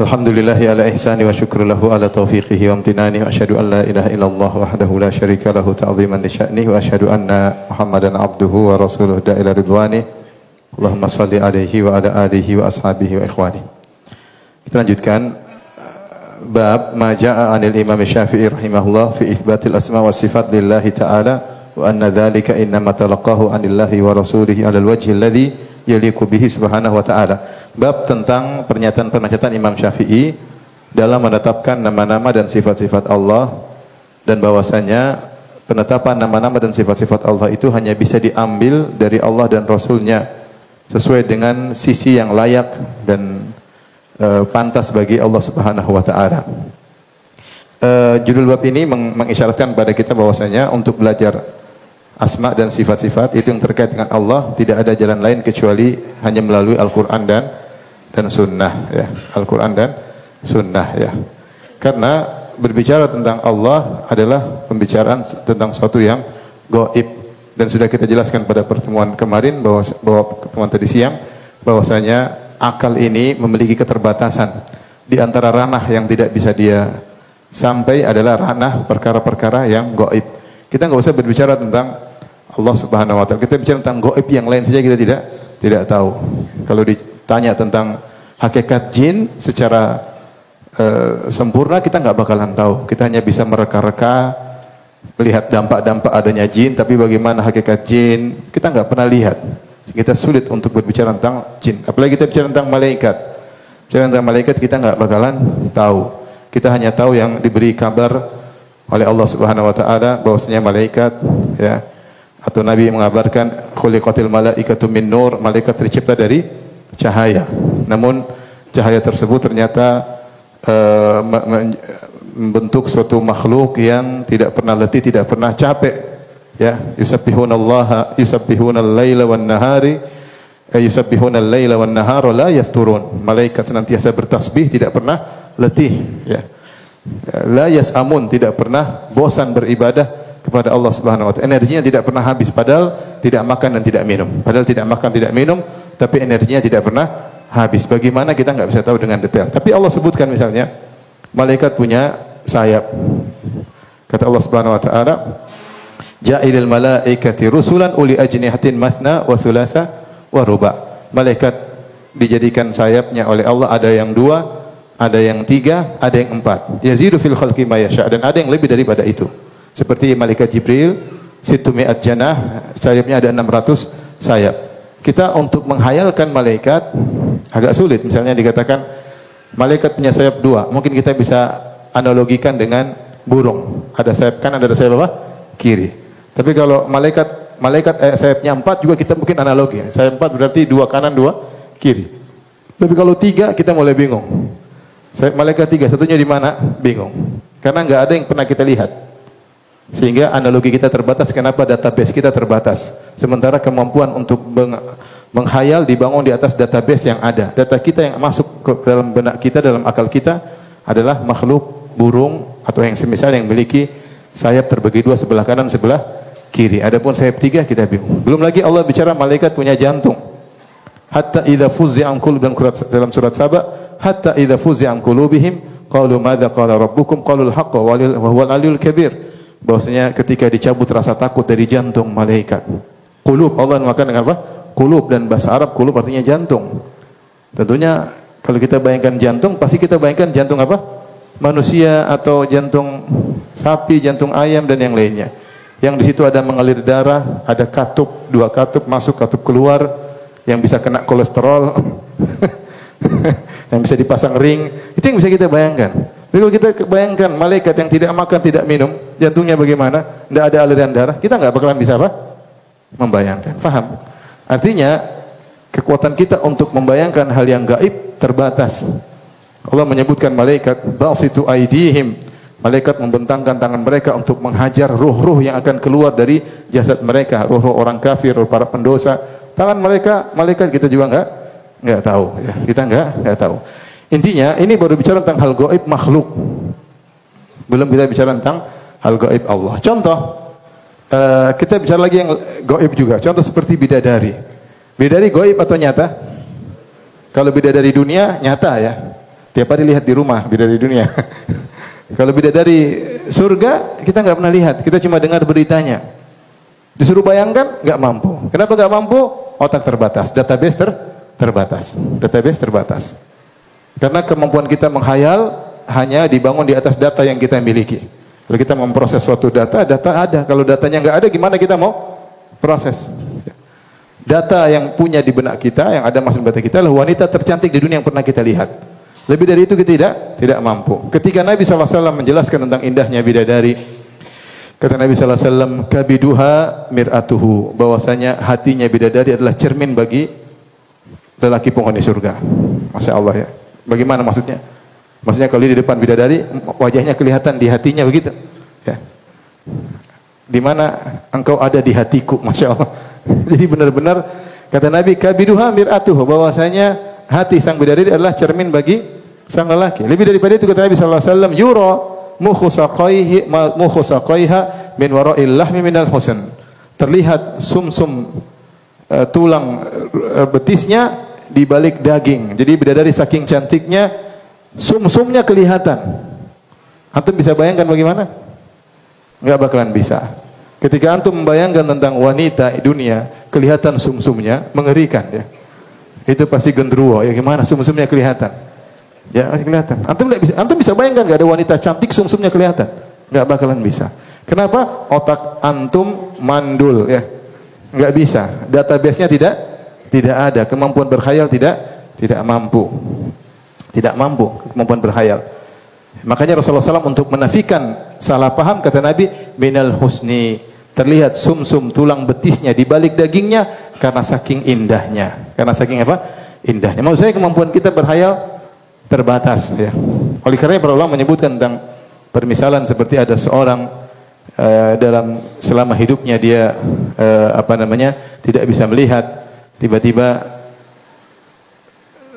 الحمد لله على إحساني وشكر له على توفيقه وامتناني وأشهد أن لا إله إلا الله وحده لا شريك له تعظيما لشأنه وأشهد أن محمدا عبده ورسوله دا إلى رضوانه اللهم صل عليه وعلى آله وأصحابه وإخوانه لنجدكان باب ما جاء عن الإمام الشافعي رحمه الله في إثبات الأسماء والصفات لله تعالى وأن ذلك إنما تلقاه عن الله ورسوله على الوجه الذي yaliqu bihi subhanahu wa ta'ala. Bab tentang pernyataan-pernyataan Imam Syafi'i dalam menetapkan nama-nama dan sifat-sifat Allah dan bahwasanya penetapan nama-nama dan sifat-sifat Allah itu hanya bisa diambil dari Allah dan Rasulnya sesuai dengan sisi yang layak dan eh, pantas bagi Allah Subhanahu wa taala. Eh, judul bab ini meng- mengisyaratkan kepada kita bahwasanya untuk belajar asma dan sifat-sifat itu yang terkait dengan Allah tidak ada jalan lain kecuali hanya melalui Al-Qur'an dan dan sunnah ya. Al-Qur'an dan sunnah ya. Karena berbicara tentang Allah adalah pembicaraan tentang sesuatu yang gaib dan sudah kita jelaskan pada pertemuan kemarin bahwa bahwa pertemuan tadi siang bahwasanya akal ini memiliki keterbatasan di antara ranah yang tidak bisa dia sampai adalah ranah perkara-perkara yang gaib. Kita nggak usah berbicara tentang Allah Subhanahu wa taala. Kita bicara tentang gaib yang lain saja kita tidak tidak tahu. Kalau ditanya tentang hakikat jin secara eh, sempurna kita nggak bakalan tahu. Kita hanya bisa mereka-reka melihat dampak-dampak adanya jin, tapi bagaimana hakikat jin kita nggak pernah lihat. Kita sulit untuk berbicara tentang jin. Apalagi kita bicara tentang malaikat. Bicara tentang malaikat kita nggak bakalan tahu. Kita hanya tahu yang diberi kabar oleh Allah Subhanahu wa taala bahwasanya malaikat ya atau Nabi mengabarkan khuliqatil malaikatu min nur, malaikat tercipta dari cahaya. Namun cahaya tersebut ternyata eh, me- membentuk suatu makhluk yang tidak pernah letih, tidak pernah capek. Ya, yusabbihunallaha yusabbihunal laila wan nahari eh, yusabbihunal laila wan nahara la yafturun. Malaikat senantiasa bertasbih, tidak pernah letih, ya. La yas'amun, tidak pernah bosan beribadah kepada Allah Subhanahu wa taala. Energinya tidak pernah habis padahal tidak makan dan tidak minum. Padahal tidak makan, tidak minum, tapi energinya tidak pernah habis. Bagaimana kita nggak bisa tahu dengan detail. Tapi Allah sebutkan misalnya malaikat punya sayap. Kata Allah Subhanahu wa taala, Ja'ilil malaikati rusulan uli ajnihatin mathna wa thulatha wa ruba. Malaikat dijadikan sayapnya oleh Allah ada yang dua, ada yang tiga, ada yang empat. Yazidu fil khalqi ma yasha dan ada yang lebih daripada itu. Seperti malaikat Jibril, situ mi'at sayapnya ada 600 sayap. Kita untuk menghayalkan malaikat agak sulit. Misalnya dikatakan malaikat punya sayap dua, mungkin kita bisa analogikan dengan burung. Ada sayap kanan, ada sayap apa? Kiri. Tapi kalau malaikat malaikat eh, sayapnya empat juga kita mungkin analogi. Sayap empat berarti dua kanan, dua kiri. Tapi kalau tiga kita mulai bingung. Sayap malaikat tiga, satunya di mana? Bingung. Karena nggak ada yang pernah kita lihat. Sehingga analogi kita terbatas, kenapa database kita terbatas. Sementara kemampuan untuk meng- menghayal dibangun di atas database yang ada. Data kita yang masuk ke dalam benak kita, dalam akal kita adalah makhluk burung atau yang semisal yang memiliki sayap terbagi dua sebelah kanan, sebelah kiri. Adapun sayap tiga kita bingung. Belum lagi Allah bicara malaikat punya jantung. Hatta idza fuzzi an dalam surat Saba, hatta idza fuzzi an qulubihim qalu madza qala rabbukum qalu al-haqqa wa huwa al-aliyyul kabir. Bahwasanya ketika dicabut rasa takut dari jantung malaikat. Qulub Allah mengatakan dengan apa? Qulub dan bahasa Arab qulub artinya jantung. Tentunya kalau kita bayangkan jantung pasti kita bayangkan jantung apa? Manusia atau jantung sapi, jantung ayam dan yang lainnya. Yang di situ ada mengalir darah, ada katup, dua katup masuk, katup keluar, yang bisa kena kolesterol, yang bisa dipasang ring, itu yang bisa kita bayangkan. Tapi kalau kita bayangkan malaikat yang tidak makan, tidak minum, jantungnya bagaimana? Tidak ada aliran darah, kita nggak bakalan bisa apa? Membayangkan. Faham? Artinya kekuatan kita untuk membayangkan hal yang gaib terbatas. Allah menyebutkan malaikat basitu aidihim Malaikat membentangkan tangan mereka untuk menghajar ruh-ruh yang akan keluar dari jasad mereka, ruh-ruh orang kafir, ruh para pendosa. Tangan mereka, malaikat kita juga enggak enggak tahu ya. Kita enggak enggak tahu. Intinya ini baru bicara tentang hal gaib makhluk. Belum kita bicara tentang hal gaib Allah. Contoh uh, kita bicara lagi yang gaib juga. Contoh seperti bidadari. Bidadari gaib atau nyata? Kalau bidadari dunia nyata ya. Tiap hari lihat di rumah bidadari dunia. Kalau bidadari surga kita nggak pernah lihat, kita cuma dengar beritanya. Disuruh bayangkan nggak mampu. Kenapa nggak mampu? Otak terbatas, database ter terbatas, database terbatas. Karena kemampuan kita menghayal hanya dibangun di atas data yang kita miliki. Kalau kita memproses suatu data, data ada. Kalau datanya nggak ada, gimana kita mau proses? Data yang punya di benak kita, yang ada masuk benak kita adalah wanita tercantik di dunia yang pernah kita lihat. Lebih dari itu kita tidak tidak mampu. Ketika Nabi SAW menjelaskan tentang indahnya bidadari, kata Nabi SAW, kabiduha mir'atuhu, bahwasanya hatinya bidadari adalah cermin bagi lelaki penghuni surga. Masya Allah ya. Bagaimana maksudnya? Maksudnya kalau di depan bidadari, wajahnya kelihatan di hatinya begitu. Ya. Di mana engkau ada di hatiku, masya Allah. Jadi benar-benar kata Nabi kabiduha mir'atuhu, bahwasanya hati sang bidadari adalah cermin bagi sang lelaki. Lebih daripada itu kata Nabi sallallahu alaihi wasallam, "Yura mukhsaqaihi mukhsaqaiha min wara'il lahmi minal husn." Terlihat sumsum uh, tulang uh, betisnya di balik daging. Jadi bidadari saking cantiknya sumsumnya kelihatan. Antum bisa bayangkan bagaimana? Enggak bakalan bisa. Ketika antum membayangkan tentang wanita dunia, kelihatan sumsumnya mengerikan ya. Itu pasti gendruwo ya gimana sumsumnya kelihatan. Ya masih kelihatan. Antum bisa, antum bisa bayangkan nggak ada wanita cantik sumsumnya kelihatan? Nggak bakalan bisa. Kenapa? Otak antum mandul ya. Nggak bisa. Database-nya tidak tidak ada. Kemampuan berkhayal tidak tidak mampu. Tidak mampu kemampuan berkhayal. Makanya Rasulullah SAW untuk menafikan salah paham kata Nabi minal husni terlihat sumsum -sum, tulang betisnya di balik dagingnya karena saking indahnya. Karena saking apa? Indahnya. Maksud saya kemampuan kita berkhayal terbatas ya. Oleh karena para ulama menyebutkan tentang permisalan seperti ada seorang uh, dalam selama hidupnya dia uh, apa namanya tidak bisa melihat tiba-tiba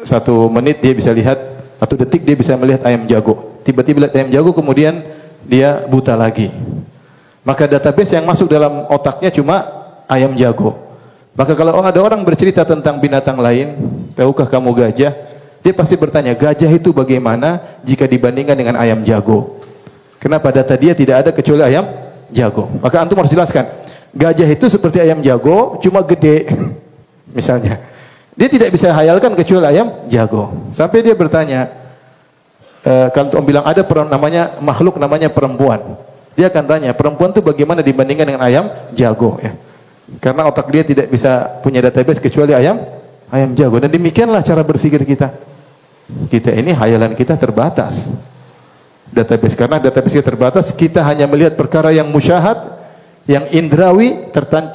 satu menit dia bisa lihat satu detik dia bisa melihat ayam jago tiba-tiba lihat ayam jago kemudian dia buta lagi maka database yang masuk dalam otaknya cuma ayam jago maka kalau ada orang bercerita tentang binatang lain tahukah kamu gajah dia pasti bertanya, gajah itu bagaimana jika dibandingkan dengan ayam jago? Kenapa data dia tidak ada kecuali ayam jago? Maka antum harus jelaskan, gajah itu seperti ayam jago, cuma gede. Misalnya, dia tidak bisa hayalkan kecuali ayam jago. Sampai dia bertanya, e, kalau om bilang ada namanya makhluk namanya perempuan. Dia akan tanya, perempuan itu bagaimana dibandingkan dengan ayam jago? Ya. Karena otak dia tidak bisa punya database kecuali ayam ayam jago. Dan demikianlah cara berpikir kita. Kita ini hayalan kita terbatas. Database karena database kita terbatas, kita hanya melihat perkara yang musyahad, yang indrawi,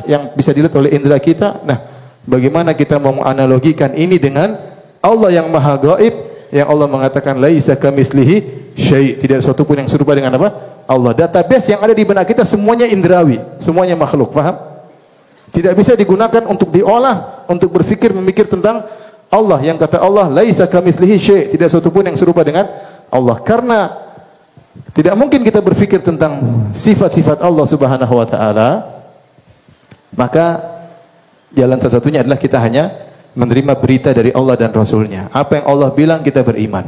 yang bisa dilihat oleh indera kita. Nah, bagaimana kita menganalogikan ini dengan Allah yang Maha Gaib, yang Allah mengatakan laisa kamitslihi syai'. Tidak sesuatu pun yang serupa dengan apa? Allah. Database yang ada di benak kita semuanya indrawi, semuanya makhluk, paham? Tidak bisa digunakan untuk diolah, untuk berfikir memikir tentang Allah yang kata Allah laisa kamitslihi syai' tidak satu pun yang serupa dengan Allah karena tidak mungkin kita berfikir tentang sifat-sifat Allah Subhanahu wa taala maka jalan satu-satunya adalah kita hanya menerima berita dari Allah dan Rasulnya. Apa yang Allah bilang kita beriman.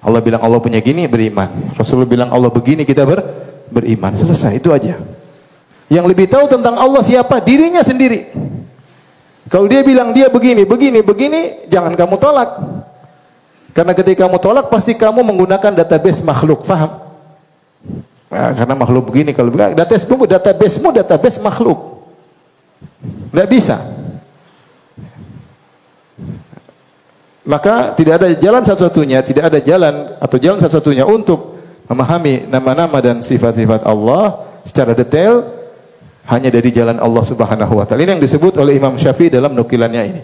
Allah bilang Allah punya gini beriman. Rasulullah bilang Allah begini kita ber, beriman. Selesai itu aja. Yang lebih tahu tentang Allah siapa? Dirinya sendiri. Kalau dia bilang dia begini, begini, begini, jangan kamu tolak. Karena ketika kamu tolak pasti kamu menggunakan database makhluk, paham? Nah, karena makhluk begini kalau databasemu databasemu database makhluk. Tidak bisa. Maka tidak ada jalan satu-satunya, tidak ada jalan atau jalan satu-satunya untuk memahami nama-nama dan sifat-sifat Allah secara detail hanya dari jalan Allah Subhanahu wa taala. Ini yang disebut oleh Imam Syafi'i dalam nukilannya ini.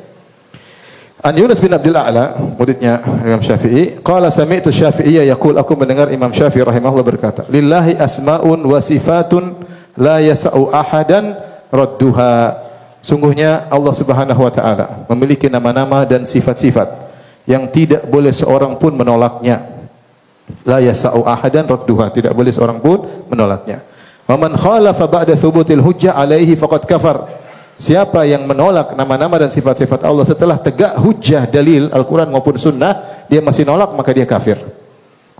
An Yunus bin Abdul A'la, muridnya Imam Syafi'i, qala sami'tu Syafi'iyya yaqul aku mendengar Imam Syafi'i rahimahullah berkata, "Lillahi asmaun wa sifatun la yas'u ahadan radduha." Sungguhnya Allah Subhanahu wa taala memiliki nama-nama dan sifat-sifat yang tidak boleh seorang pun menolaknya. La yas'u ahadan radduha, tidak boleh seorang pun menolaknya. Wa man khalafa ba'da thubutil hujjah alaihi faqad kafar. Siapa yang menolak nama-nama dan sifat-sifat Allah setelah tegak hujjah dalil Al-Quran maupun sunnah, dia masih nolak maka dia kafir.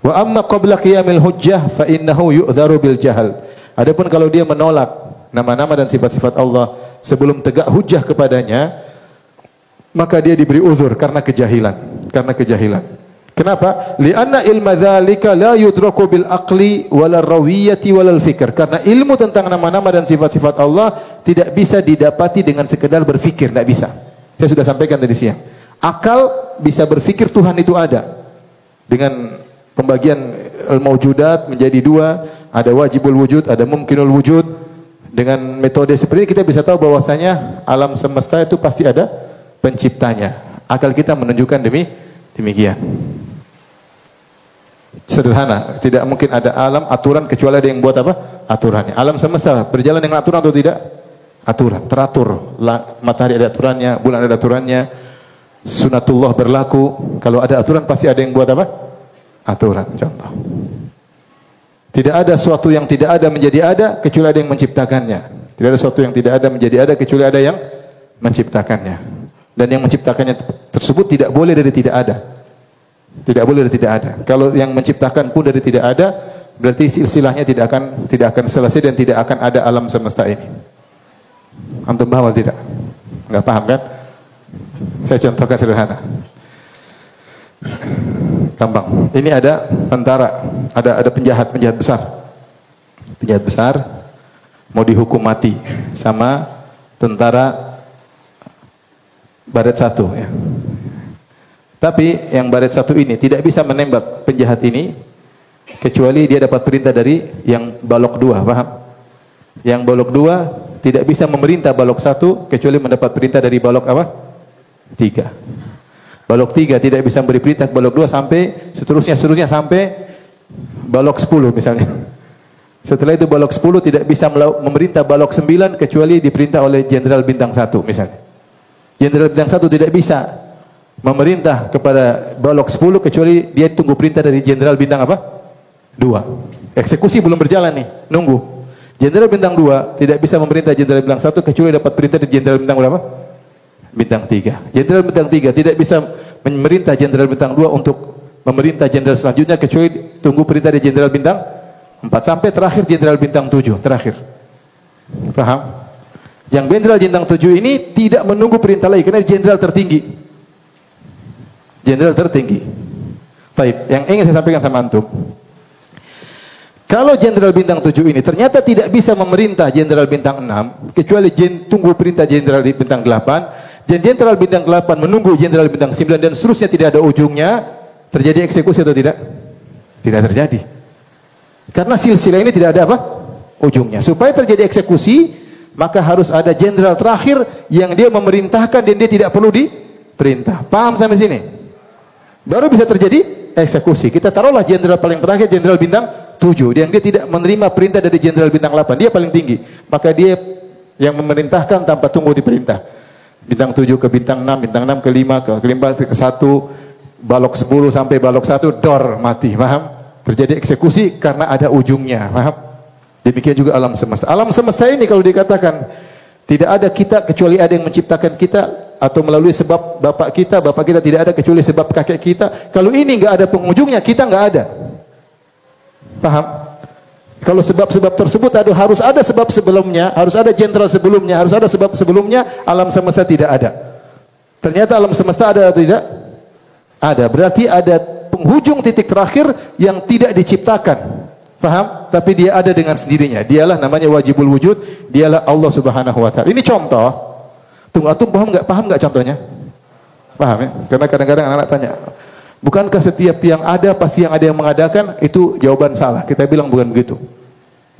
Wa amma qabla qiyamil hujjah fa innahu yu'dharu bil jahal. Adapun kalau dia menolak nama-nama dan sifat-sifat Allah sebelum tegak hujjah kepadanya, maka dia diberi uzur karena kejahilan, karena kejahilan. Kenapa? Lianna ilma dzalika la yudraku bil aqli rawiyati wal fikr. Karena ilmu tentang nama-nama dan sifat-sifat Allah tidak bisa didapati dengan sekedar berfikir, tidak bisa. Saya sudah sampaikan tadi siang. Akal bisa berfikir Tuhan itu ada. Dengan pembagian al-maujudat menjadi dua, ada wajibul wujud, ada mungkinul wujud. Dengan metode seperti ini kita bisa tahu bahwasanya alam semesta itu pasti ada penciptanya. Akal kita menunjukkan demi demikian. Sederhana, tidak mungkin ada alam aturan kecuali ada yang buat apa? Aturannya. Alam semesta berjalan dengan aturan atau tidak? Aturan, teratur. matahari ada aturannya, bulan ada aturannya. Sunatullah berlaku. Kalau ada aturan pasti ada yang buat apa? Aturan, contoh. Tidak ada sesuatu yang tidak ada menjadi ada kecuali ada yang menciptakannya. Tidak ada sesuatu yang tidak ada menjadi ada kecuali ada yang menciptakannya. Dan yang menciptakannya tersebut tidak boleh dari tidak ada. Tidak boleh dari tidak ada. Kalau yang menciptakan pun dari tidak ada, berarti silsilahnya tidak akan tidak akan selesai dan tidak akan ada alam semesta ini. Antum paham atau tidak? Enggak paham kan? Saya contohkan sederhana. Gampang. Ini ada tentara, ada ada penjahat, penjahat besar. Penjahat besar mau dihukum mati sama tentara baret satu ya. Tapi yang baret satu ini tidak bisa menembak penjahat ini kecuali dia dapat perintah dari yang balok dua, paham? Yang balok dua tidak bisa memerintah balok satu kecuali mendapat perintah dari balok apa? Tiga. Balok tiga tidak bisa memberi perintah balok dua sampai seterusnya seterusnya sampai balok sepuluh misalnya. Setelah itu balok sepuluh tidak bisa memerintah balok sembilan kecuali diperintah oleh jenderal bintang satu misalnya. Jenderal bintang satu tidak bisa memerintah kepada balok 10 kecuali dia tunggu perintah dari jenderal bintang apa? Dua. Eksekusi belum berjalan nih, nunggu. Jenderal bintang dua tidak bisa memerintah jenderal bintang satu kecuali dapat perintah dari jenderal bintang berapa? Bintang tiga. Jenderal bintang tiga tidak bisa memerintah jenderal bintang dua untuk memerintah jenderal selanjutnya kecuali tunggu perintah dari jenderal bintang empat sampai terakhir jenderal bintang tujuh terakhir. Paham? Yang jenderal bintang tujuh ini tidak menunggu perintah lagi karena jenderal tertinggi jenderal tertinggi. Baik, yang ingin saya sampaikan sama antum. Kalau jenderal bintang 7 ini ternyata tidak bisa memerintah jenderal bintang 6 kecuali jen, tunggu perintah jenderal bintang 8 dan jenderal bintang 8 menunggu jenderal bintang 9 dan seterusnya tidak ada ujungnya, terjadi eksekusi atau tidak? Tidak terjadi. Karena silsilah ini tidak ada apa? Ujungnya. Supaya terjadi eksekusi, maka harus ada jenderal terakhir yang dia memerintahkan dan dia tidak perlu diperintah. Paham sampai sini? Baru bisa terjadi eksekusi. Kita taruhlah jenderal paling terakhir jenderal bintang 7 yang dia tidak menerima perintah dari jenderal bintang 8. Dia paling tinggi. Maka dia yang memerintahkan tanpa tunggu diperintah. Bintang 7 ke bintang 6, bintang 6 ke 5, ke, ke 5 ke 1, balok 10 sampai balok 1 dor mati, paham? Terjadi eksekusi karena ada ujungnya, paham? Demikian juga alam semesta. Alam semesta ini kalau dikatakan tidak ada kita kecuali ada yang menciptakan kita, atau melalui sebab bapak kita, bapak kita tidak ada kecuali sebab kakek kita. Kalau ini enggak ada penghujungnya, kita enggak ada. Paham? Kalau sebab-sebab tersebut ada harus ada sebab sebelumnya, harus ada jenderal sebelumnya, harus ada sebab sebelumnya, alam semesta tidak ada. Ternyata alam semesta ada atau tidak? Ada. Berarti ada penghujung titik terakhir yang tidak diciptakan. Paham? Tapi dia ada dengan sendirinya. Dialah namanya wajibul wujud, dialah Allah Subhanahu wa taala. Ini contoh Tunggu atum paham nggak? Paham nggak contohnya? Paham ya? Karena kadang-kadang anak-anak tanya, bukankah setiap yang ada pasti yang ada yang mengadakan? Itu jawaban salah. Kita bilang bukan begitu.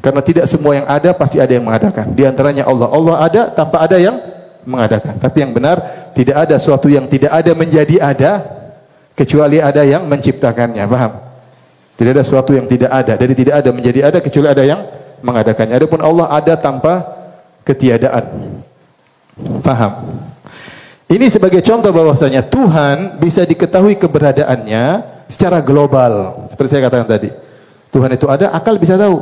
Karena tidak semua yang ada pasti ada yang mengadakan. Di antaranya Allah. Allah ada tanpa ada yang mengadakan. Tapi yang benar tidak ada suatu yang tidak ada menjadi ada kecuali ada yang menciptakannya. Paham? Tidak ada sesuatu yang tidak ada. Dari tidak ada menjadi ada kecuali ada yang mengadakannya. Adapun Allah ada tanpa ketiadaan. Paham? Ini sebagai contoh bahwasanya Tuhan bisa diketahui keberadaannya secara global. Seperti saya katakan tadi. Tuhan itu ada, akal bisa tahu.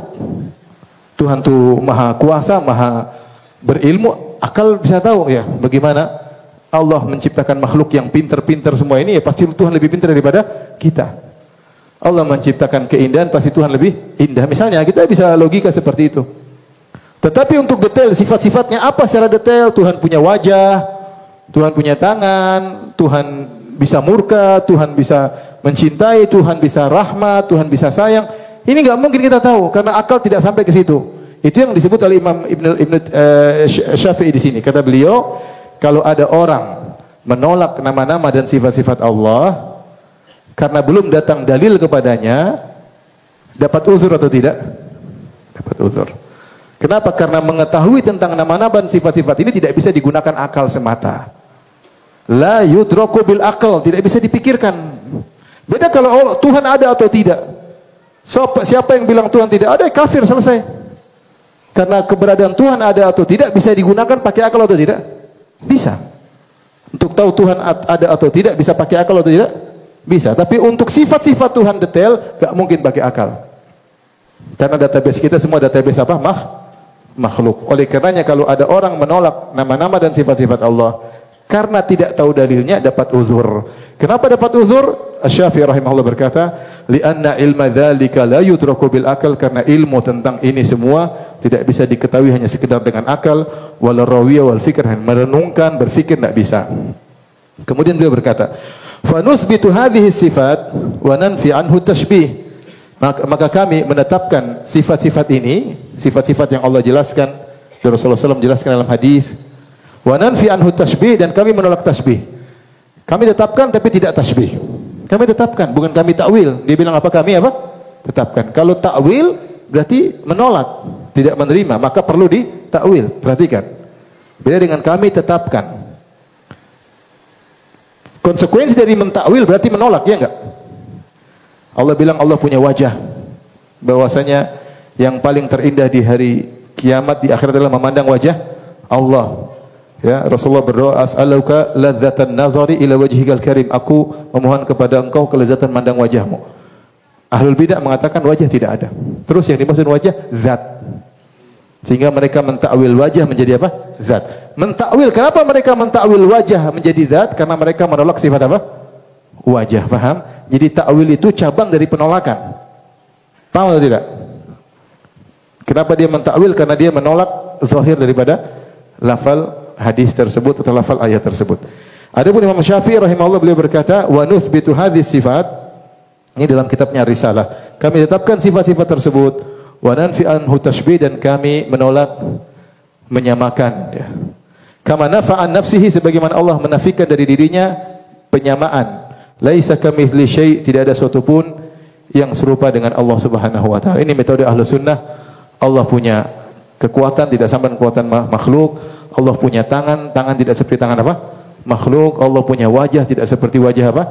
Tuhan itu maha kuasa, maha berilmu, akal bisa tahu ya bagaimana Allah menciptakan makhluk yang pinter-pinter semua ini ya pasti Tuhan lebih pintar daripada kita. Allah menciptakan keindahan pasti Tuhan lebih indah. Misalnya kita bisa logika seperti itu. Tetapi untuk detail sifat-sifatnya apa secara detail Tuhan punya wajah, Tuhan punya tangan, Tuhan bisa murka, Tuhan bisa mencintai, Tuhan bisa rahmat, Tuhan bisa sayang. Ini nggak mungkin kita tahu karena akal tidak sampai ke situ. Itu yang disebut oleh Imam Ibn, Ibn uh, Syafi'i di sini. Kata beliau, kalau ada orang menolak nama-nama dan sifat-sifat Allah karena belum datang dalil kepadanya, dapat uzur atau tidak? Dapat uzur. Kenapa? Karena mengetahui tentang nama-nama dan sifat-sifat ini tidak bisa digunakan akal semata. La yudraku bil akal, tidak bisa dipikirkan. Beda kalau Allah, Tuhan ada atau tidak. So, siapa yang bilang Tuhan tidak ada, kafir selesai. Karena keberadaan Tuhan ada atau tidak bisa digunakan pakai akal atau tidak? Bisa. Untuk tahu Tuhan ada atau tidak bisa pakai akal atau tidak? Bisa. Tapi untuk sifat-sifat Tuhan detail gak mungkin pakai akal. Karena database kita semua database apa? Mah makhluk. Oleh karenanya kalau ada orang menolak nama-nama dan sifat-sifat Allah karena tidak tahu dalilnya dapat uzur. Kenapa dapat uzur? Asy-Syafi'i rahimahullah berkata, "Li'anna ilma dzalika la yudraku bil akal" karena ilmu tentang ini semua tidak bisa diketahui hanya sekedar dengan akal, wal rawiyah wal fikr, merenungkan, berfikir tidak bisa. Kemudian beliau berkata, "Fa nuthbitu hadhihi sifat wa nanfi anhu tashbih." Maka, kami menetapkan sifat-sifat ini, sifat-sifat yang Allah jelaskan, dan Rasulullah SAW jelaskan dalam hadis, wa nanfi anhu tashbih dan kami menolak tasbih. Kami tetapkan tapi tidak tasbih. Kami tetapkan, bukan kami takwil. Dia bilang apa kami apa? Tetapkan. Kalau takwil berarti menolak, tidak menerima, maka perlu ditakwil. Perhatikan. Beda dengan kami tetapkan. Konsekuensi dari mentakwil berarti menolak, ya enggak? Allah bilang Allah punya wajah. Bahwasanya yang paling terindah di hari kiamat di akhirat adalah memandang wajah Allah. Ya, Rasulullah berdoa, "As'aluka ladzatan nazari ila wajhikal karim." Aku memohon kepada Engkau kelezatan mandang wajahmu. Ahlul bidah mengatakan wajah tidak ada. Terus yang dimaksud wajah zat. Sehingga mereka mentakwil wajah menjadi apa? Zat. Mentakwil, kenapa mereka mentakwil wajah menjadi zat? Karena mereka menolak sifat apa? Wajah, paham? Jadi takwil itu cabang dari penolakan. Paham atau tidak? Kenapa dia mentakwil? Karena dia menolak zahir daripada lafal hadis tersebut atau lafal ayat tersebut. Adapun Imam Syafi'i rahimahullah beliau berkata, "Wa nuthbitu hadhihi sifat" Ini dalam kitabnya Risalah. Kami tetapkan sifat-sifat tersebut wa nanfi anhu tashbih dan kami menolak menyamakan ya. Kama nafa'an nafsihi sebagaimana Allah menafikan dari dirinya penyamaan. Laisa kamitsli syai' tidak ada suatu pun yang serupa dengan Allah Subhanahu wa taala. Ini metode Ahlus Sunnah. Allah punya kekuatan tidak sama dengan kekuatan makhluk. Allah punya tangan, tangan tidak seperti tangan apa? Makhluk. Allah punya wajah tidak seperti wajah apa?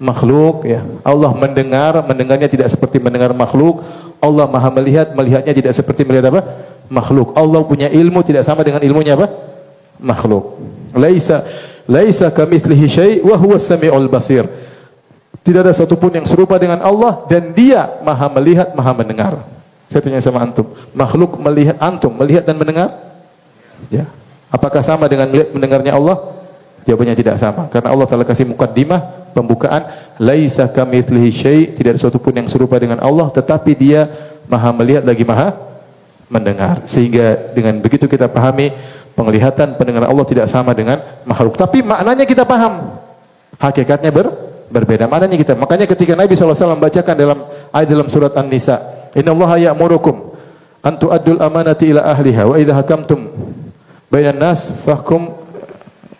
Makhluk ya. Allah mendengar, mendengarnya tidak seperti mendengar makhluk. Allah Maha melihat, melihatnya tidak seperti melihat apa? Makhluk. Allah punya ilmu tidak sama dengan ilmunya apa? Makhluk. Laisa laisa kamitslihi syai' wa huwas samiul basir. Tidak ada satupun yang serupa dengan Allah dan Dia Maha melihat, Maha mendengar. Saya tanya sama antum, makhluk melihat antum melihat dan mendengar? Ya. Apakah sama dengan melihat mendengarnya Allah? Jawabannya tidak sama. Karena Allah telah kasih mukaddimah, pembukaan, laisa kamitslihi syai', tidak ada sesuatu pun yang serupa dengan Allah, tetapi Dia Maha melihat lagi Maha mendengar. Sehingga dengan begitu kita pahami penglihatan pendengaran Allah tidak sama dengan makhluk. Tapi maknanya kita paham. Hakikatnya ber, berbeda. Maknanya kita. Makanya ketika Nabi SAW membacakan dalam ayat dalam surat An-Nisa, "Inna Allah ya'murukum an tu'addul amanati ila ahliha wa idza hakamtum bainan nas fahkum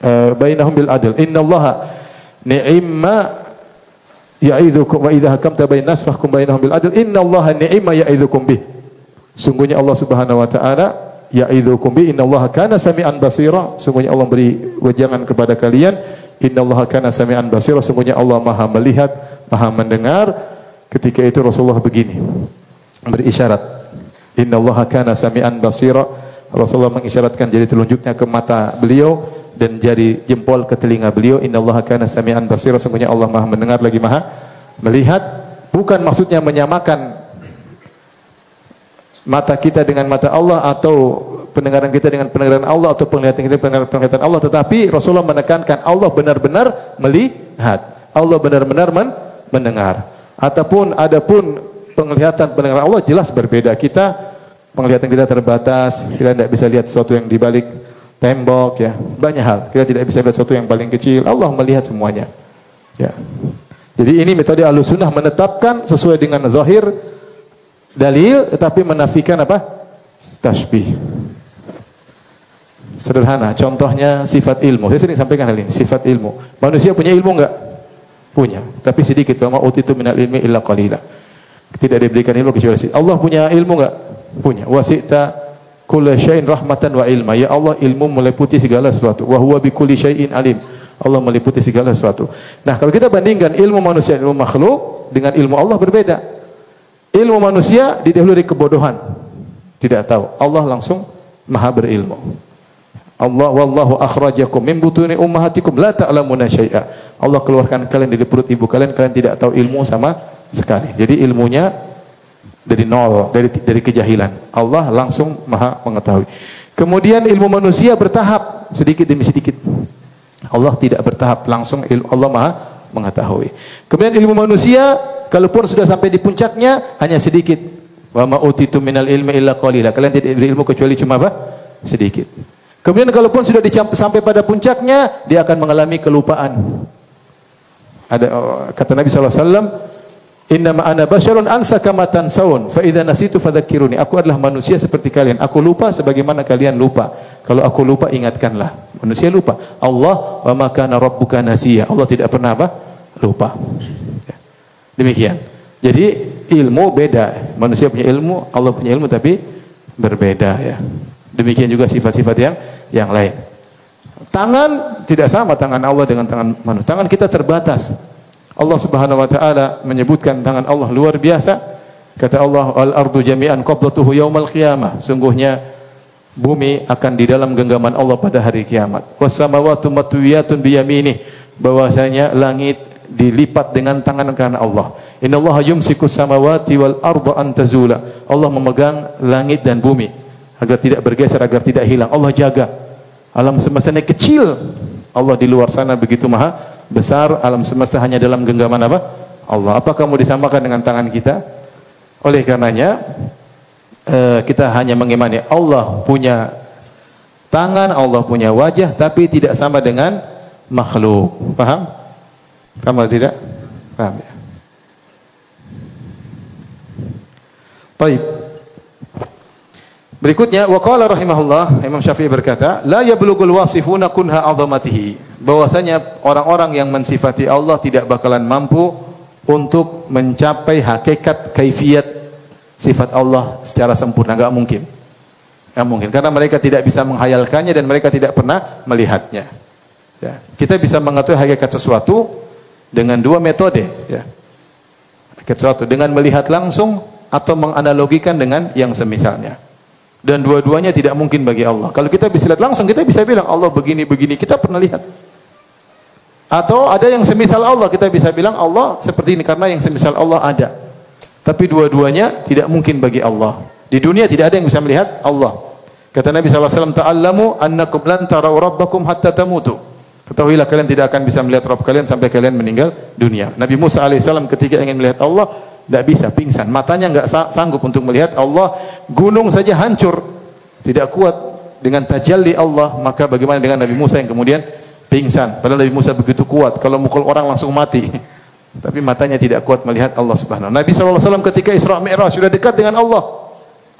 uh, bainahum bil adl innallaha ni'ma ya'idzukum wa idza hakamta bainan nas fahkum bainahum bil adl innallaha ni'ma ya'idzukum bih sungguhnya Allah Subhanahu wa taala ya'idzukum bi innallaha kana sami'an basira. Sungguhnya Allah beri wejangan kepada kalian, innallaha kana sami'an basira. Sungguhnya Allah Maha melihat, Maha mendengar. Ketika itu Rasulullah begini beri isyarat. Innallaha kana sami'an basira. Rasulullah mengisyaratkan jari telunjuknya ke mata beliau dan jari jempol ke telinga beliau. Innallaha kana sami'an basira. Sungguhnya Allah Maha mendengar lagi Maha melihat. Bukan maksudnya menyamakan mata kita dengan mata Allah atau pendengaran kita dengan pendengaran Allah atau penglihatan kita dengan penglihatan Allah tetapi Rasulullah menekankan Allah benar-benar melihat Allah benar-benar men mendengar ataupun adapun penglihatan pendengaran Allah jelas berbeda kita penglihatan kita terbatas kita tidak bisa lihat sesuatu yang di balik tembok ya banyak hal kita tidak bisa lihat sesuatu yang paling kecil Allah melihat semuanya ya jadi ini metode alusunah menetapkan sesuai dengan zahir dalil tetapi menafikan apa? Tasbih. Sederhana, contohnya sifat ilmu. Saya sering sampaikan hal ini, sifat ilmu. Manusia punya ilmu enggak? Punya, tapi sedikit. Wa utitu minal ilmi illa qalila. Tidak diberikan ilmu kecuali sedikit. Allah punya ilmu enggak? Punya. Wasita kulla syai'in rahmatan wa ilma. Ya Allah, ilmu meliputi segala sesuatu. Wa huwa bi kulli syai'in alim. Allah meliputi segala sesuatu. Nah, kalau kita bandingkan ilmu manusia ilmu makhluk dengan ilmu Allah berbeda. Ilmu manusia didahului kebodohan. Tidak tahu. Allah langsung maha berilmu. Allah wallahu akhrajakum min butuni ummahatikum la ta'lamuna syai'a. Allah keluarkan kalian dari perut ibu kalian kalian tidak tahu ilmu sama sekali. Jadi ilmunya dari nol, dari dari kejahilan. Allah langsung maha mengetahui. Kemudian ilmu manusia bertahap sedikit demi sedikit. Allah tidak bertahap, langsung ilmu Allah maha mengetahui. Kemudian ilmu manusia kalaupun sudah sampai di puncaknya hanya sedikit. Wa ma utitu minal ilmi illa qalila. Kalian tidak diberi ilmu kecuali cuma apa? Sedikit. Kemudian kalaupun sudah sampai pada puncaknya, dia akan mengalami kelupaan. Ada oh, kata Nabi sallallahu alaihi wasallam, "Inna ma ana basyarun ansa kama tansawun, fa idza nasitu fadzakkiruni." Aku adalah manusia seperti kalian. Aku lupa sebagaimana kalian lupa. Kalau aku lupa ingatkanlah. Manusia lupa. Allah wa ma kana rabbuka nasiya. Allah tidak pernah apa? Lupa. Ya. Demikian. Jadi ilmu beda. Manusia punya ilmu, Allah punya ilmu tapi berbeda ya. Demikian juga sifat-sifat yang yang lain. Tangan tidak sama tangan Allah dengan tangan manusia. Tangan kita terbatas. Allah Subhanahu wa taala menyebutkan tangan Allah luar biasa. Kata Allah, "Al-ardu jami'an qabdatuhu yaumal qiyamah." Sungguhnya bumi akan di dalam genggaman Allah pada hari kiamat. Was samawati matwiyatun biyaminih. Bahwasanya langit dilipat dengan tangan kanan Allah. Innallaha yumsikus samawati wal arda an tazula. Allah memegang langit dan bumi agar tidak bergeser, agar tidak hilang. Allah jaga. Alam semesta ini kecil. Allah di luar sana begitu maha besar. Alam semesta hanya dalam genggaman apa? Allah. Apa kamu disamakan dengan tangan kita? Oleh karenanya eh, kita hanya mengimani Allah punya tangan, Allah punya wajah, tapi tidak sama dengan makhluk. Paham? Kamu tidak? Paham ya? Baik. Berikutnya waqala rahimahullah Imam Syafi'i berkata, la yablughul wasifuna kunha 'azamatihi. Bahwasanya orang-orang yang mensifati Allah tidak bakalan mampu untuk mencapai hakikat kaifiat sifat Allah secara sempurna, enggak mungkin. Enggak mungkin karena mereka tidak bisa menghayalkannya dan mereka tidak pernah melihatnya. Ya. Kita bisa mengetahui hakikat sesuatu dengan dua metode, ya. Hakikat sesuatu dengan melihat langsung atau menganalogikan dengan yang semisalnya. Dan dua-duanya tidak mungkin bagi Allah. Kalau kita bisa lihat langsung, kita bisa bilang Allah begini-begini. Kita pernah lihat. Atau ada yang semisal Allah, kita bisa bilang Allah seperti ini karena yang semisal Allah ada. Tapi dua-duanya tidak mungkin bagi Allah. Di dunia tidak ada yang bisa melihat Allah. Kata Nabi SAW, Ta'allamu annakum lan tarau rabbakum hatta tamutu. Ketahuilah kalian tidak akan bisa melihat Rabb kalian sampai kalian meninggal dunia. Nabi Musa AS ketika ingin melihat Allah, tidak bisa, pingsan. Matanya nggak sanggup untuk melihat Allah. Gunung saja hancur. Tidak kuat dengan tajalli Allah. Maka bagaimana dengan Nabi Musa yang kemudian pingsan. Padahal Nabi Musa begitu kuat. Kalau mukul orang langsung mati. Tapi matanya tidak kuat melihat Allah subhanahu Nabi SAW ketika Isra Mi'raj sudah dekat dengan Allah.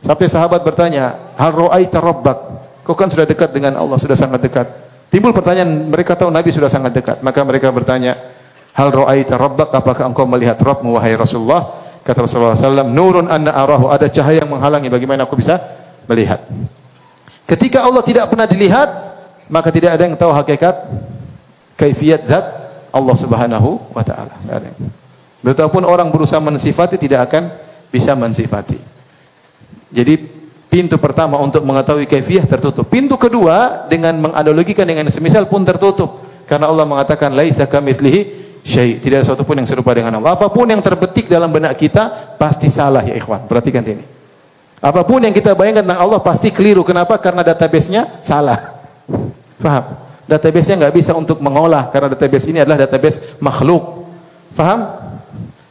Sampai sahabat bertanya, Hal ro'aita rabbak? Kau kan sudah dekat dengan Allah, sudah sangat dekat. Timbul pertanyaan, mereka tahu Nabi sudah sangat dekat. Maka mereka bertanya, Hal ro'aita rabbak? Apakah engkau melihat Rabbmu wahai Rasulullah? Kata Rasulullah SAW, Nurun anna arahu. Ada cahaya yang menghalangi. Bagaimana aku bisa melihat? Ketika Allah tidak pernah dilihat, maka tidak ada yang tahu hakikat kaifiat zat Allah Subhanahu wa taala. Betapapun orang berusaha mensifati tidak akan bisa mensifati. Jadi pintu pertama untuk mengetahui kaifiah tertutup. Pintu kedua dengan menganalogikan dengan semisal pun tertutup. Karena Allah mengatakan laisa kamitslihi syai. Tidak ada sesuatu pun yang serupa dengan Allah. Apa pun yang terbetik dalam benak kita pasti salah ya ikhwan. Perhatikan sini. Apa pun yang kita bayangkan tentang Allah pasti keliru. Kenapa? Karena database-nya salah. Paham? Database-nya nggak bisa untuk mengolah karena database ini adalah database makhluk. Paham?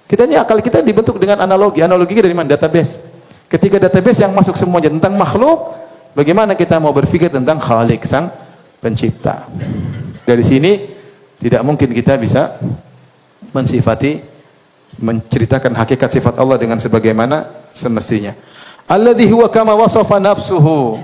Kita ini akal kita dibentuk dengan analogi. Analogi dari mana? Database. Ketika database yang masuk semuanya tentang makhluk, bagaimana kita mau berpikir tentang Khalik sang pencipta? Dari sini tidak mungkin kita bisa mensifati menceritakan hakikat sifat Allah dengan sebagaimana semestinya. Alladhi huwa kama wasafa nafsuhu.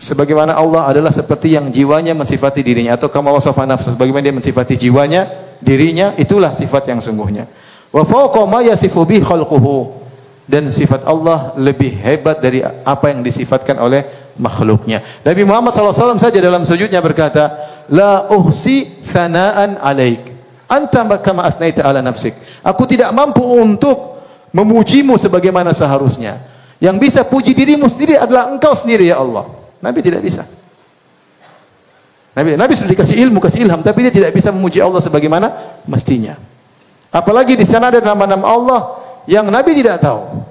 Sebagaimana Allah adalah seperti yang jiwanya mensifati dirinya atau kama wasafa nafsuhu sebagaimana dia mensifati jiwanya, dirinya itulah sifat yang sungguhnya. Wa fawqa ma yasifu bi khalquhu dan sifat Allah lebih hebat dari apa yang disifatkan oleh makhluknya. Nabi Muhammad SAW saja dalam sujudnya berkata, La uhsi thanaan alaik. Anta kama asnaita ala nafsik. Aku tidak mampu untuk memujimu sebagaimana seharusnya. Yang bisa puji dirimu sendiri adalah engkau sendiri ya Allah. Nabi tidak bisa. Nabi, Nabi sudah dikasih ilmu, kasih ilham, tapi dia tidak bisa memuji Allah sebagaimana mestinya. Apalagi di sana ada nama-nama Allah yang Nabi tidak tahu.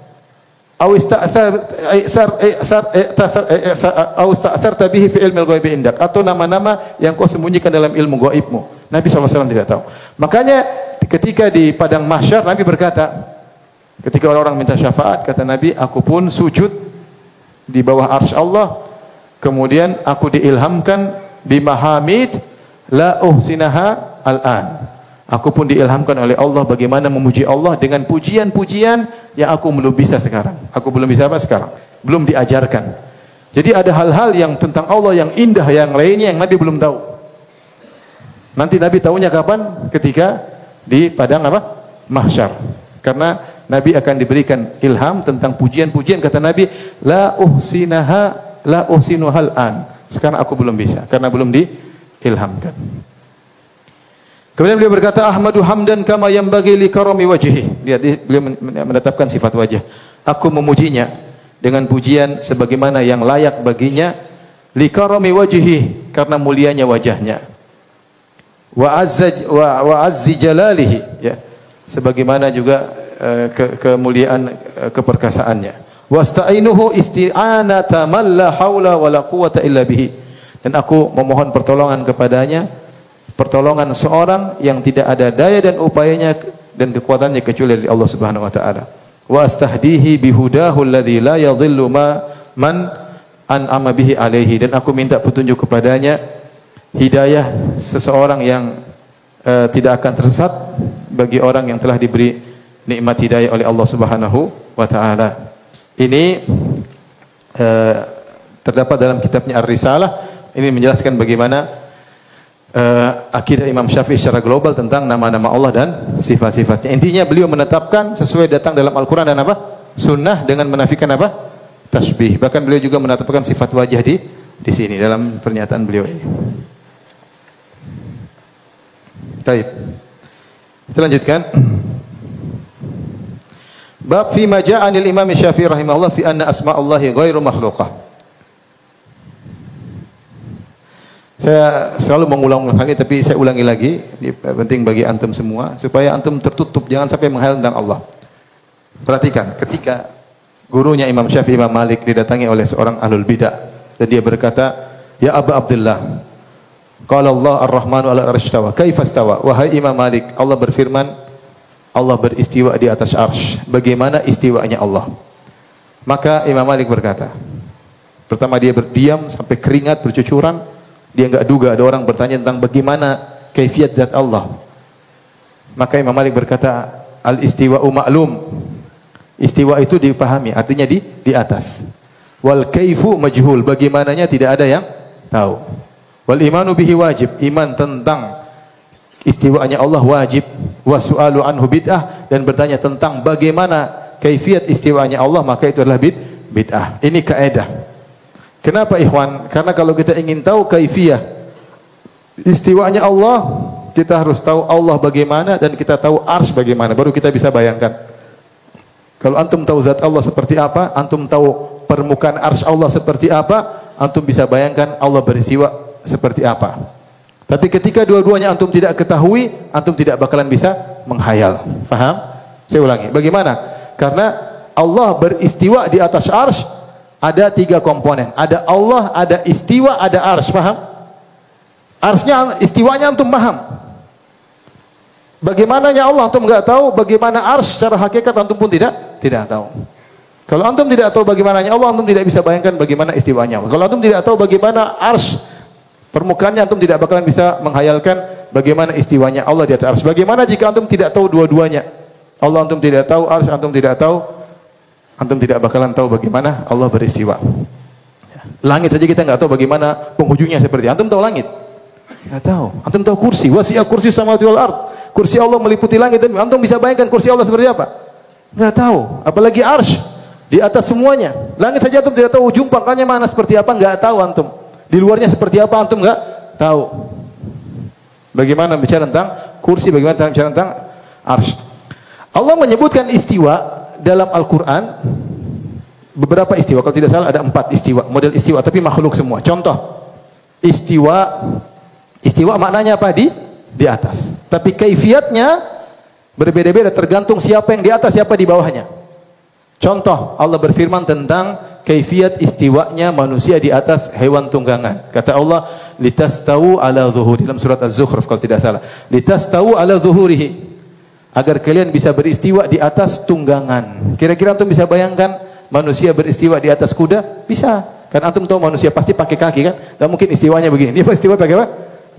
Al-ghaib indak atau nama-nama yang kau sembunyikan dalam ilmu gaibmu. Nabi SAW tidak tahu. Makanya ketika di padang mahsyar Nabi berkata, ketika orang-orang minta syafaat, kata Nabi, aku pun sujud di bawah arsy Allah, kemudian aku diilhamkan bimahamid la uhsinaha al-an. Aku pun diilhamkan oleh Allah bagaimana memuji Allah dengan pujian-pujian yang aku belum bisa sekarang. Aku belum bisa apa sekarang? Belum diajarkan. Jadi ada hal-hal yang tentang Allah yang indah yang lainnya yang Nabi belum tahu. Nanti Nabi tahunya kapan? Ketika di padang apa? Mahsyar. Karena Nabi akan diberikan ilham tentang pujian-pujian kata Nabi, la uhsinaha la uhsinuhal an. Sekarang aku belum bisa karena belum diilhamkan. Kemudian beliau berkata Ahmadu hamdan kama yang bagi li karami wajhi. Dia beliau menetapkan sifat wajah. Aku memujinya dengan pujian sebagaimana yang layak baginya li karami wajhi karena mulianya wajahnya. Wa azza wa, wa azzi jalalihi ya. Sebagaimana juga uh, ke, kemuliaan uh, keperkasaannya. Wasta'inuhu isti'anata man la haula wala quwata illa bihi. Dan aku memohon pertolongan kepadanya pertolongan seorang yang tidak ada daya dan upayanya dan kekuatannya kecuali dari Allah Subhanahu wa taala. Wa bihudahu alladhi la yadhillu ma man an'ama bihi alaihi dan aku minta petunjuk kepadanya hidayah seseorang yang uh, tidak akan tersesat bagi orang yang telah diberi nikmat hidayah oleh Allah Subhanahu wa taala. Ini uh, terdapat dalam kitabnya Ar-Risalah ini menjelaskan bagaimana uh, akidah Imam Syafi'i secara global tentang nama-nama Allah dan sifat-sifatnya. Intinya beliau menetapkan sesuai datang dalam Al-Quran dan apa? Sunnah dengan menafikan apa? Tasbih. Bahkan beliau juga menetapkan sifat wajah di di sini dalam pernyataan beliau ini. Taib. Kita lanjutkan. Bab fi ma ja'a Imam Syafi'i rahimahullah fi anna asma'allahi ghairu makhluqah. Saya selalu mengulang-ulang hal ini tapi saya ulangi lagi, penting bagi antum semua supaya antum tertutup jangan sampai menghayal tentang Allah. Perhatikan, ketika gurunya Imam Syafi'i Imam Malik didatangi oleh seorang ahlul bidah dan dia berkata, "Ya Abu Abdullah, qala Allah Ar-Rahmanu 'ala arsy Kaifa istawa?" Wahai Imam Malik, Allah berfirman, Allah beristiwa di atas arsy. Bagaimana istiwanya Allah? Maka Imam Malik berkata, pertama dia berdiam sampai keringat bercucuran, dia enggak duga ada orang bertanya tentang bagaimana kaifiat zat Allah. Maka Imam Malik berkata, al-istiwa'u ma'lum. Istiwa itu dipahami, artinya di di atas. Wal kaifu majhul, bagaimananya tidak ada yang tahu. Wal imanu bihi wajib, iman tentang istiwanya Allah wajib. Wa su'alu anhu bid'ah dan bertanya tentang bagaimana kaifiat istiwanya Allah maka itu adalah bid bid'ah. Ini kaidah. Kenapa ikhwan? Karena kalau kita ingin tahu kaifiyah istiwanya Allah, kita harus tahu Allah bagaimana dan kita tahu ars bagaimana, baru kita bisa bayangkan. Kalau antum tahu zat Allah seperti apa, antum tahu permukaan ars Allah seperti apa, antum bisa bayangkan Allah beristiwa seperti apa. Tapi ketika dua-duanya antum tidak ketahui, antum tidak bakalan bisa menghayal. Faham? Saya ulangi. Bagaimana? Karena Allah beristiwa di atas ars ada tiga komponen. Ada Allah, ada istiwa, ada ars. Faham? Arsnya, istiwanya antum paham. Bagaimananya Allah antum enggak tahu, bagaimana ars secara hakikat antum pun tidak tidak tahu. Kalau antum tidak tahu bagaimananya Allah, antum tidak bisa bayangkan bagaimana istiwanya. Kalau antum tidak tahu bagaimana ars permukaannya, antum tidak bakalan bisa menghayalkan bagaimana istiwanya Allah di atas ars. Bagaimana jika antum tidak tahu dua-duanya? Allah antum tidak tahu, ars antum tidak tahu, antum tidak bakalan tahu bagaimana Allah beristiwa. Langit saja kita enggak tahu bagaimana penghujungnya seperti. Antum tahu langit? Enggak tahu. Antum tahu kursi, wasi'a kursi samawati wal ard. Kursi Allah meliputi langit dan antum bisa bayangkan kursi Allah seperti apa? Enggak tahu. Apalagi arsy di atas semuanya. Langit saja antum tidak tahu ujung pangkalnya mana seperti apa, enggak tahu antum. Di luarnya seperti apa antum enggak tahu. Bagaimana bicara tentang kursi, bagaimana bicara tentang arsy. Allah menyebutkan istiwa dalam Al-Qur'an beberapa istiwa. Kalau tidak salah ada empat istiwa, model istiwa tapi makhluk semua. Contoh, istiwa istiwa maknanya apa di di atas. Tapi kaifiatnya berbeda-beda tergantung siapa yang di atas, siapa di bawahnya. Contoh, Allah berfirman tentang kaifiat istiwanya manusia di atas hewan tunggangan. Kata Allah, litastawu ala zuhuri dalam surat Az-Zukhruf kalau tidak salah. Litastawu ala zuhurihi agar kalian bisa beristiwa di atas tunggangan. Kira-kira antum bisa bayangkan manusia beristiwa di atas kuda? Bisa. Kan antum tahu manusia pasti pakai kaki kan? Tidak mungkin istiwanya begini. Dia istiwa pakai apa?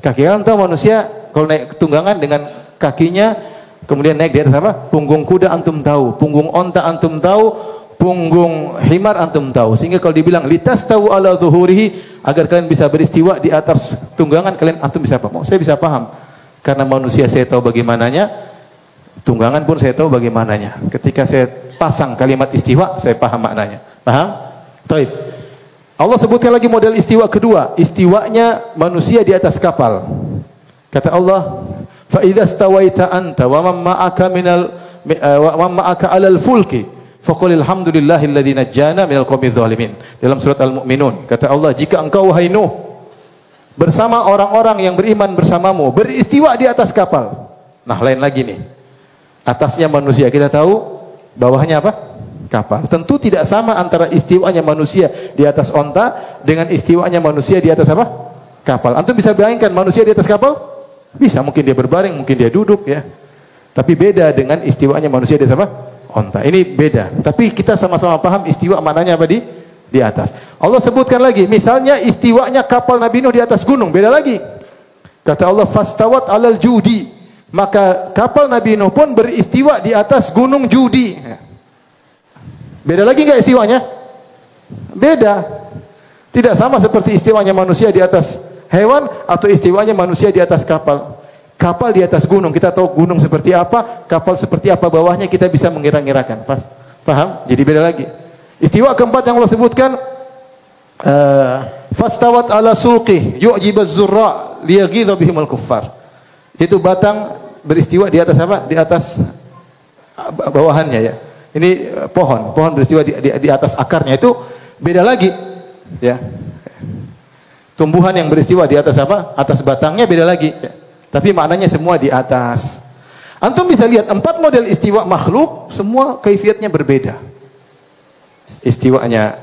Kaki. Kan tahu manusia kalau naik tunggangan dengan kakinya kemudian naik di atas apa? Punggung kuda antum tahu, punggung onta antum tahu, punggung himar antum tahu. Sehingga kalau dibilang litas tahu ala zuhurihi agar kalian bisa beristiwa di atas tunggangan kalian antum bisa paham. Saya bisa paham. Karena manusia saya tahu bagaimananya, tunggangan pun saya tahu bagaimananya. Ketika saya pasang kalimat istiwa, saya paham maknanya. Paham? Taib. Allah sebutkan lagi model istiwa kedua, istiwanya manusia di atas kapal. Kata Allah, "Fa idza stawaita anta wa man ma'aka minal wa man ma'aka 'alal fulki faqul alhamdulillahilladzi najjana minal qaumidz zalimin." Dalam surat Al-Mu'minun, kata Allah, "Jika engkau wahai Nuh bersama orang-orang yang beriman bersamamu beristiwa di atas kapal." Nah, lain lagi nih. Atasnya manusia kita tahu, bawahnya apa? Kapal. Tentu tidak sama antara istiwanya manusia di atas onta dengan istiwanya manusia di atas apa? Kapal. Antum bisa bayangkan manusia di atas kapal? Bisa, mungkin dia berbaring, mungkin dia duduk ya. Tapi beda dengan istiwanya manusia di atas apa? Onta. Ini beda. Tapi kita sama-sama paham istiwa maknanya apa di di atas. Allah sebutkan lagi, misalnya istiwanya kapal Nabi Nuh di atas gunung, beda lagi. Kata Allah, "Fastawat 'alal judi." Maka kapal Nabi Nuh pun beristiwa di atas gunung Judi. Beda lagi enggak istiwanya? Beda. Tidak sama seperti istiwanya manusia di atas hewan atau istiwanya manusia di atas kapal. Kapal di atas gunung, kita tahu gunung seperti apa, kapal seperti apa bawahnya kita bisa mengira-ngirakan. Pas, paham? Jadi beda lagi. Istiwa keempat yang Allah sebutkan uh, fastawat ala sulqi yu'jibaz zurra liyaghidha bihimul kuffar. Itu batang beristiwa di atas apa? Di atas bawahannya ya. Ini uh, pohon, pohon beristiwa di, di, di atas akarnya itu beda lagi, ya. Tumbuhan yang beristiwa di atas apa? Atas batangnya beda lagi. Ya. Tapi maknanya semua di atas. Antum bisa lihat empat model istiwa makhluk semua kaifiatnya berbeda. Istiwanya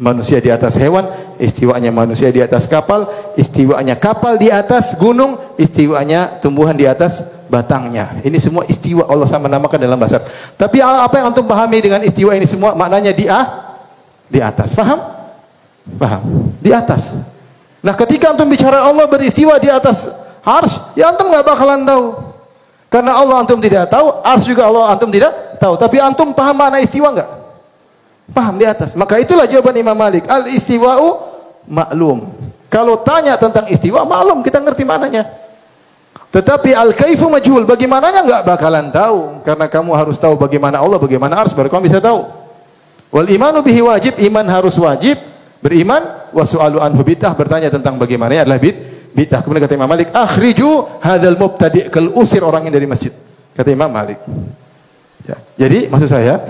manusia di atas hewan, istiwanya manusia di atas kapal, istiwanya kapal di atas gunung, istiwanya tumbuhan di atas batangnya. Ini semua istiwa Allah sama namakan dalam bahasa. Tapi apa yang antum pahami dengan istiwa ini semua maknanya di ah di atas. Paham? Paham? Di atas. Nah, ketika antum bicara Allah beristiwa di atas ars, ya antum nggak bakalan tahu. Karena Allah antum tidak tahu, ars juga Allah antum tidak tahu. Tapi antum paham makna istiwa enggak? Paham di atas. Maka itulah jawaban Imam Malik. Al istiwa'u maklum. Kalau tanya tentang istiwa, maklum kita ngerti maknanya. Tetapi al kaifu majhul, bagaimananya enggak bakalan tahu karena kamu harus tahu bagaimana Allah, bagaimana ars baru kamu bisa tahu. Wal imanu bihi wajib, iman harus wajib Beriman wa su'alu anhu bid'ah bertanya tentang bagaimana adalah bid bid'ah. Kemudian kata Imam Malik, "Akhriju hadzal mubtadi' kal usir orang ini dari masjid." Kata Imam Malik. Ya. Jadi maksud saya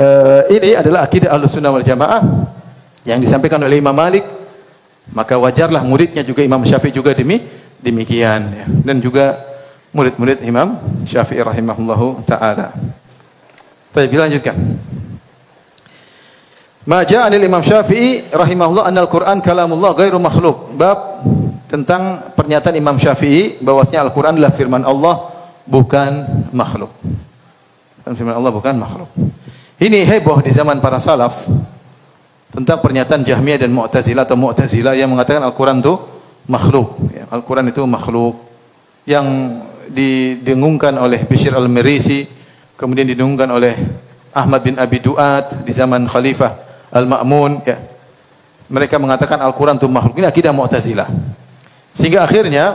eh, ini adalah akidah Ahlussunnah wal Jamaah yang disampaikan oleh Imam Malik maka wajarlah muridnya juga Imam Syafi'i juga demi demikian ya. dan juga murid-murid Imam Syafi'i rahimahullahu taala. Baik, kita lanjutkan. Ma ja'a anil Imam Syafi'i rahimahullah anna al-Qur'an kalamullah ghairu makhluk. Bab tentang pernyataan Imam Syafi'i bahwasanya Al-Qur'an adalah firman Allah bukan makhluk. Firman Allah bukan makhluk. Ini heboh di zaman para salaf tentang pernyataan Jahmiyah dan Mu'tazilah atau Mu'tazilah yang mengatakan Al-Qur'an itu makhluk. Ya, Al-Qur'an itu makhluk yang didengungkan oleh Bishr al-Mirisi, kemudian didengungkan oleh Ahmad bin Abi Duat di zaman Khalifah Al-Ma'mun ya. Mereka mengatakan Al-Quran itu makhluk. Ini akidah Mu'tazilah. Sehingga akhirnya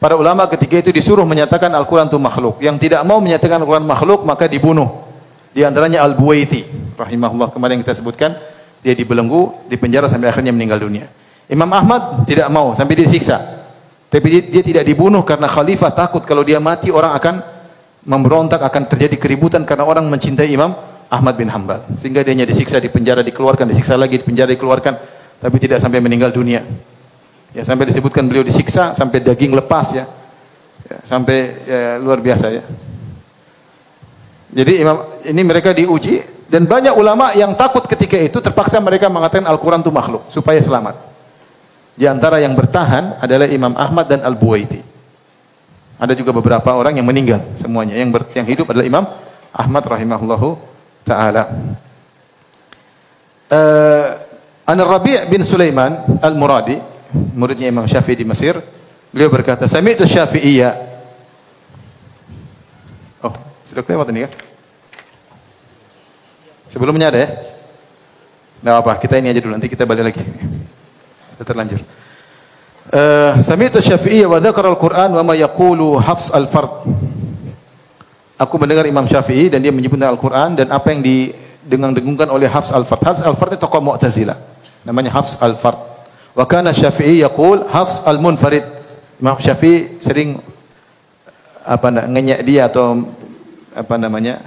para ulama ketika itu disuruh menyatakan Al-Quran itu makhluk. Yang tidak mau menyatakan Al-Quran makhluk maka dibunuh. Di antaranya Al-Buwaiti rahimahullah kemarin kita sebutkan dia dibelenggu, dipenjara sampai akhirnya meninggal dunia. Imam Ahmad tidak mau sampai disiksa. Tapi dia, dia tidak dibunuh karena khalifah takut kalau dia mati orang akan memberontak akan terjadi keributan karena orang mencintai Imam Ahmad bin Hambal. Sehingga dia disiksa di penjara dikeluarkan, disiksa lagi di penjara dikeluarkan, tapi tidak sampai meninggal dunia. Ya sampai disebutkan beliau disiksa sampai daging lepas ya. ya sampai ya, luar biasa ya. Jadi imam ini mereka diuji dan banyak ulama yang takut ketika itu terpaksa mereka mengatakan Al-Qur'an itu makhluk supaya selamat. Di antara yang bertahan adalah Imam Ahmad dan Al-Buwaiti. Ada juga beberapa orang yang meninggal semuanya. Yang ber, yang hidup adalah Imam Ahmad rahimahullahu taala. Uh, An Rabi' bin Sulaiman Al-Muradi, muridnya Imam Syafi'i di Mesir, beliau berkata, "Sami'tu Syafi'iyya." Oh, sudah kelewat ini kan? Sebelumnya ada ya? Tidak apa, kita ini aja dulu, nanti kita balik lagi. Kita terlanjur. Uh, Sami'tu Syafi'iyya wa dzakara al-Qur'an wa ma yaqulu Hafs al-Fard. Aku mendengar Imam Syafi'i dan dia menyebutkan Al-Qur'an dan apa yang didengung-dengungkan oleh Hafs al-Fard. Hafs al-Fard itu tokoh Mu'tazilah. Namanya Hafs al-Fard. Wa kana Syafi'i yaqul Hafs al-Munfarid. Imam Syafi'i sering apa ngenyek dia atau apa namanya?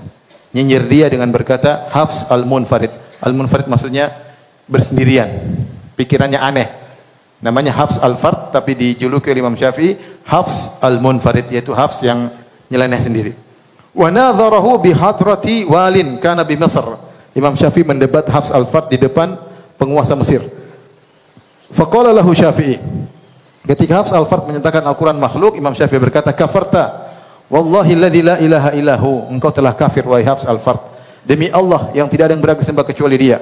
nyinyir dia dengan berkata Hafs al-Munfarid. Al-Munfarid maksudnya bersendirian. Pikirannya aneh. Namanya Hafs al-Fard tapi dijuluki oleh Imam Syafi'i Hafs al-Munfarid yaitu Hafs yang nyeleneh sendiri. Wa nadharahu bi hadrati walin kana bi Mesir. Imam Syafi'i mendebat Hafs al-Fard di depan penguasa Mesir. Faqala lahu Syafi'i. Ketika Hafs al-Fard menyatakan Al-Qur'an makhluk, Imam Syafi'i berkata, "Kafarta. Wallahi alladzi la ilaha illahu." Engkau telah kafir wahai Hafs al-Fard. Demi Allah yang tidak ada yang berhak disembah kecuali Dia.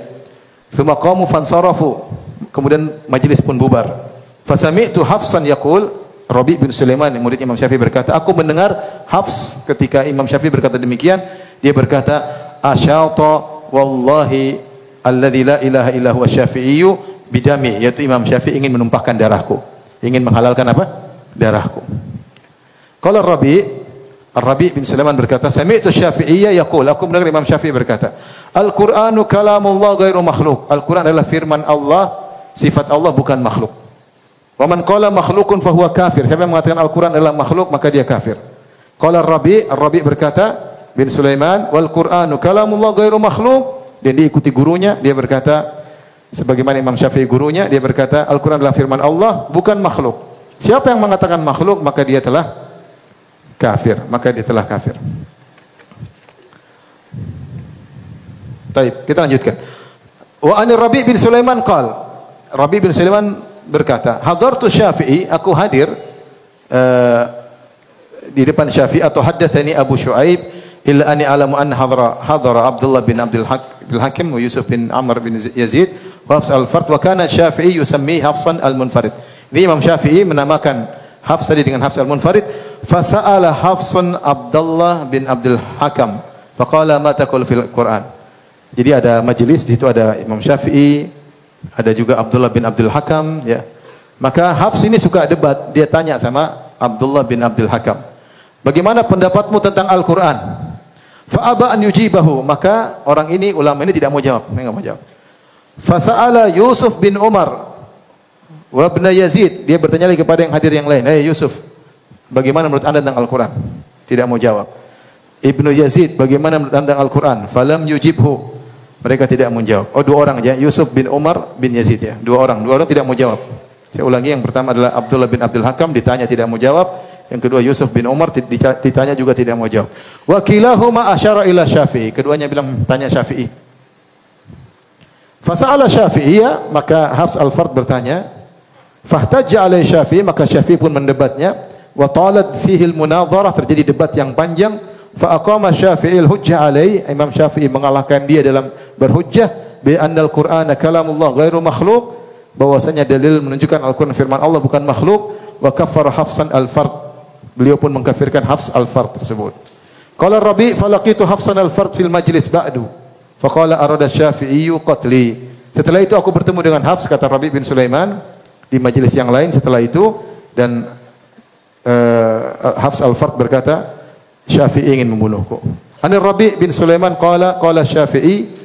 Tsumma qamu fansarafu. Kemudian majlis pun bubar. Fasami'tu Hafsan yaqul, Rabi bin Sulaiman murid Imam Syafi'i berkata, aku mendengar Hafs ketika Imam Syafi'i berkata demikian, dia berkata, asyata wallahi alladzi la ilaha illa huwa syafi'iyyu bidami, yaitu Imam Syafi'i ingin menumpahkan darahku, ingin menghalalkan apa? darahku. Kalau Rabi Rabi bin Sulaiman berkata, Sami'tu Syafi'iyya yaqul, aku mendengar Imam Syafi'i berkata, Al-Qur'anu kalamullah ghairu makhluk. Al-Qur'an adalah firman Allah, sifat Allah bukan makhluk. Wa man qala makhlukun fahuwa kafir. Siapa yang mengatakan Al-Qur'an adalah makhluk, maka dia kafir. Qala Rabi, Rabi berkata, bin Sulaiman, wal Qur'anu kalamullah ghairu makhluk. Dan diikuti gurunya, dia berkata, sebagaimana Imam Syafi'i gurunya, dia berkata, Al-Qur'an adalah firman Allah, bukan makhluk. Siapa yang mengatakan makhluk, maka dia telah kafir, maka dia telah kafir. Taib, kita lanjutkan. Wa ani Rabi bin Sulaiman qal. Rabi bin Sulaiman berkata, "Hadartu Syafi'i, aku hadir uh, di depan Syafi'i atau haddatsani Abu Syuaib illa ani alamu an hadara hadara Abdullah bin Abdul Hak bin Hakim wa Yusuf bin Amr bin Yazid wa Hafs al-Fard wa kana Syafi'i yusammi Hafsan al-Munfarid. Ini Imam Syafi'i menamakan Hafs tadi dengan Hafs al-Munfarid. Fasa'ala Hafsun Abdullah bin Abdul Hakam. Faqala ma taqul fil Quran. Jadi ada majelis di situ ada Imam Syafi'i, ada juga Abdullah bin Abdul Hakam, ya. Maka Hafs ini suka debat, dia tanya sama Abdullah bin Abdul Hakam. Bagaimana pendapatmu tentang Al-Quran? Fa'aba an yujibahu. Maka orang ini, ulama ini tidak mau jawab. Mereka mau jawab. Fasa'ala Yusuf bin Umar wa Yazid. Dia bertanya lagi kepada yang hadir yang lain. Hey Yusuf, bagaimana menurut anda tentang Al-Quran? Tidak mau jawab. Ibnu Yazid, bagaimana menurut anda tentang Al-Quran? Falam yujibhu. Mereka tidak mau jawab. Oh dua orang aja, Yusuf bin Umar bin Yazid ya. Dua orang, dua orang tidak mau jawab. Saya ulangi yang pertama adalah Abdullah bin Abdul Hakam ditanya tidak mau jawab. Yang kedua Yusuf bin Umar ditanya juga tidak mau jawab. Wa kilahuma asyara ila Syafi'i. Keduanya bilang tanya Syafi'i. Fasa'ala Syafi'iyya, maka Hafs al-Fard bertanya, fahtajja alai Syafi'i, maka Syafi'i pun mendebatnya, wa talat fihi al-munadharah, terjadi debat yang panjang, fa aqama Syafi'i al-hujjah alai, Imam Syafi'i mengalahkan dia dalam berhujjah bi anna al-Qur'ana kalamullah ghairu makhluq, bahwasanya dalil menunjukkan Al-Qur'an firman Allah bukan makhluk, wa kaffara Hafsan al-Fard. Beliau pun mengkafirkan Hafs al-Fard tersebut. Qala Rabi' falaqitu Hafsan al-Fard fil majlis ba'du. Faqala arada Syafi'i qatli. Setelah itu aku bertemu dengan Hafs kata Rabi bin Sulaiman di majelis yang lain setelah itu dan uh, Hafs al-Fard berkata Syafi'i ingin membunuhku. Anir Rabi bin Sulaiman qala qala Syafi'i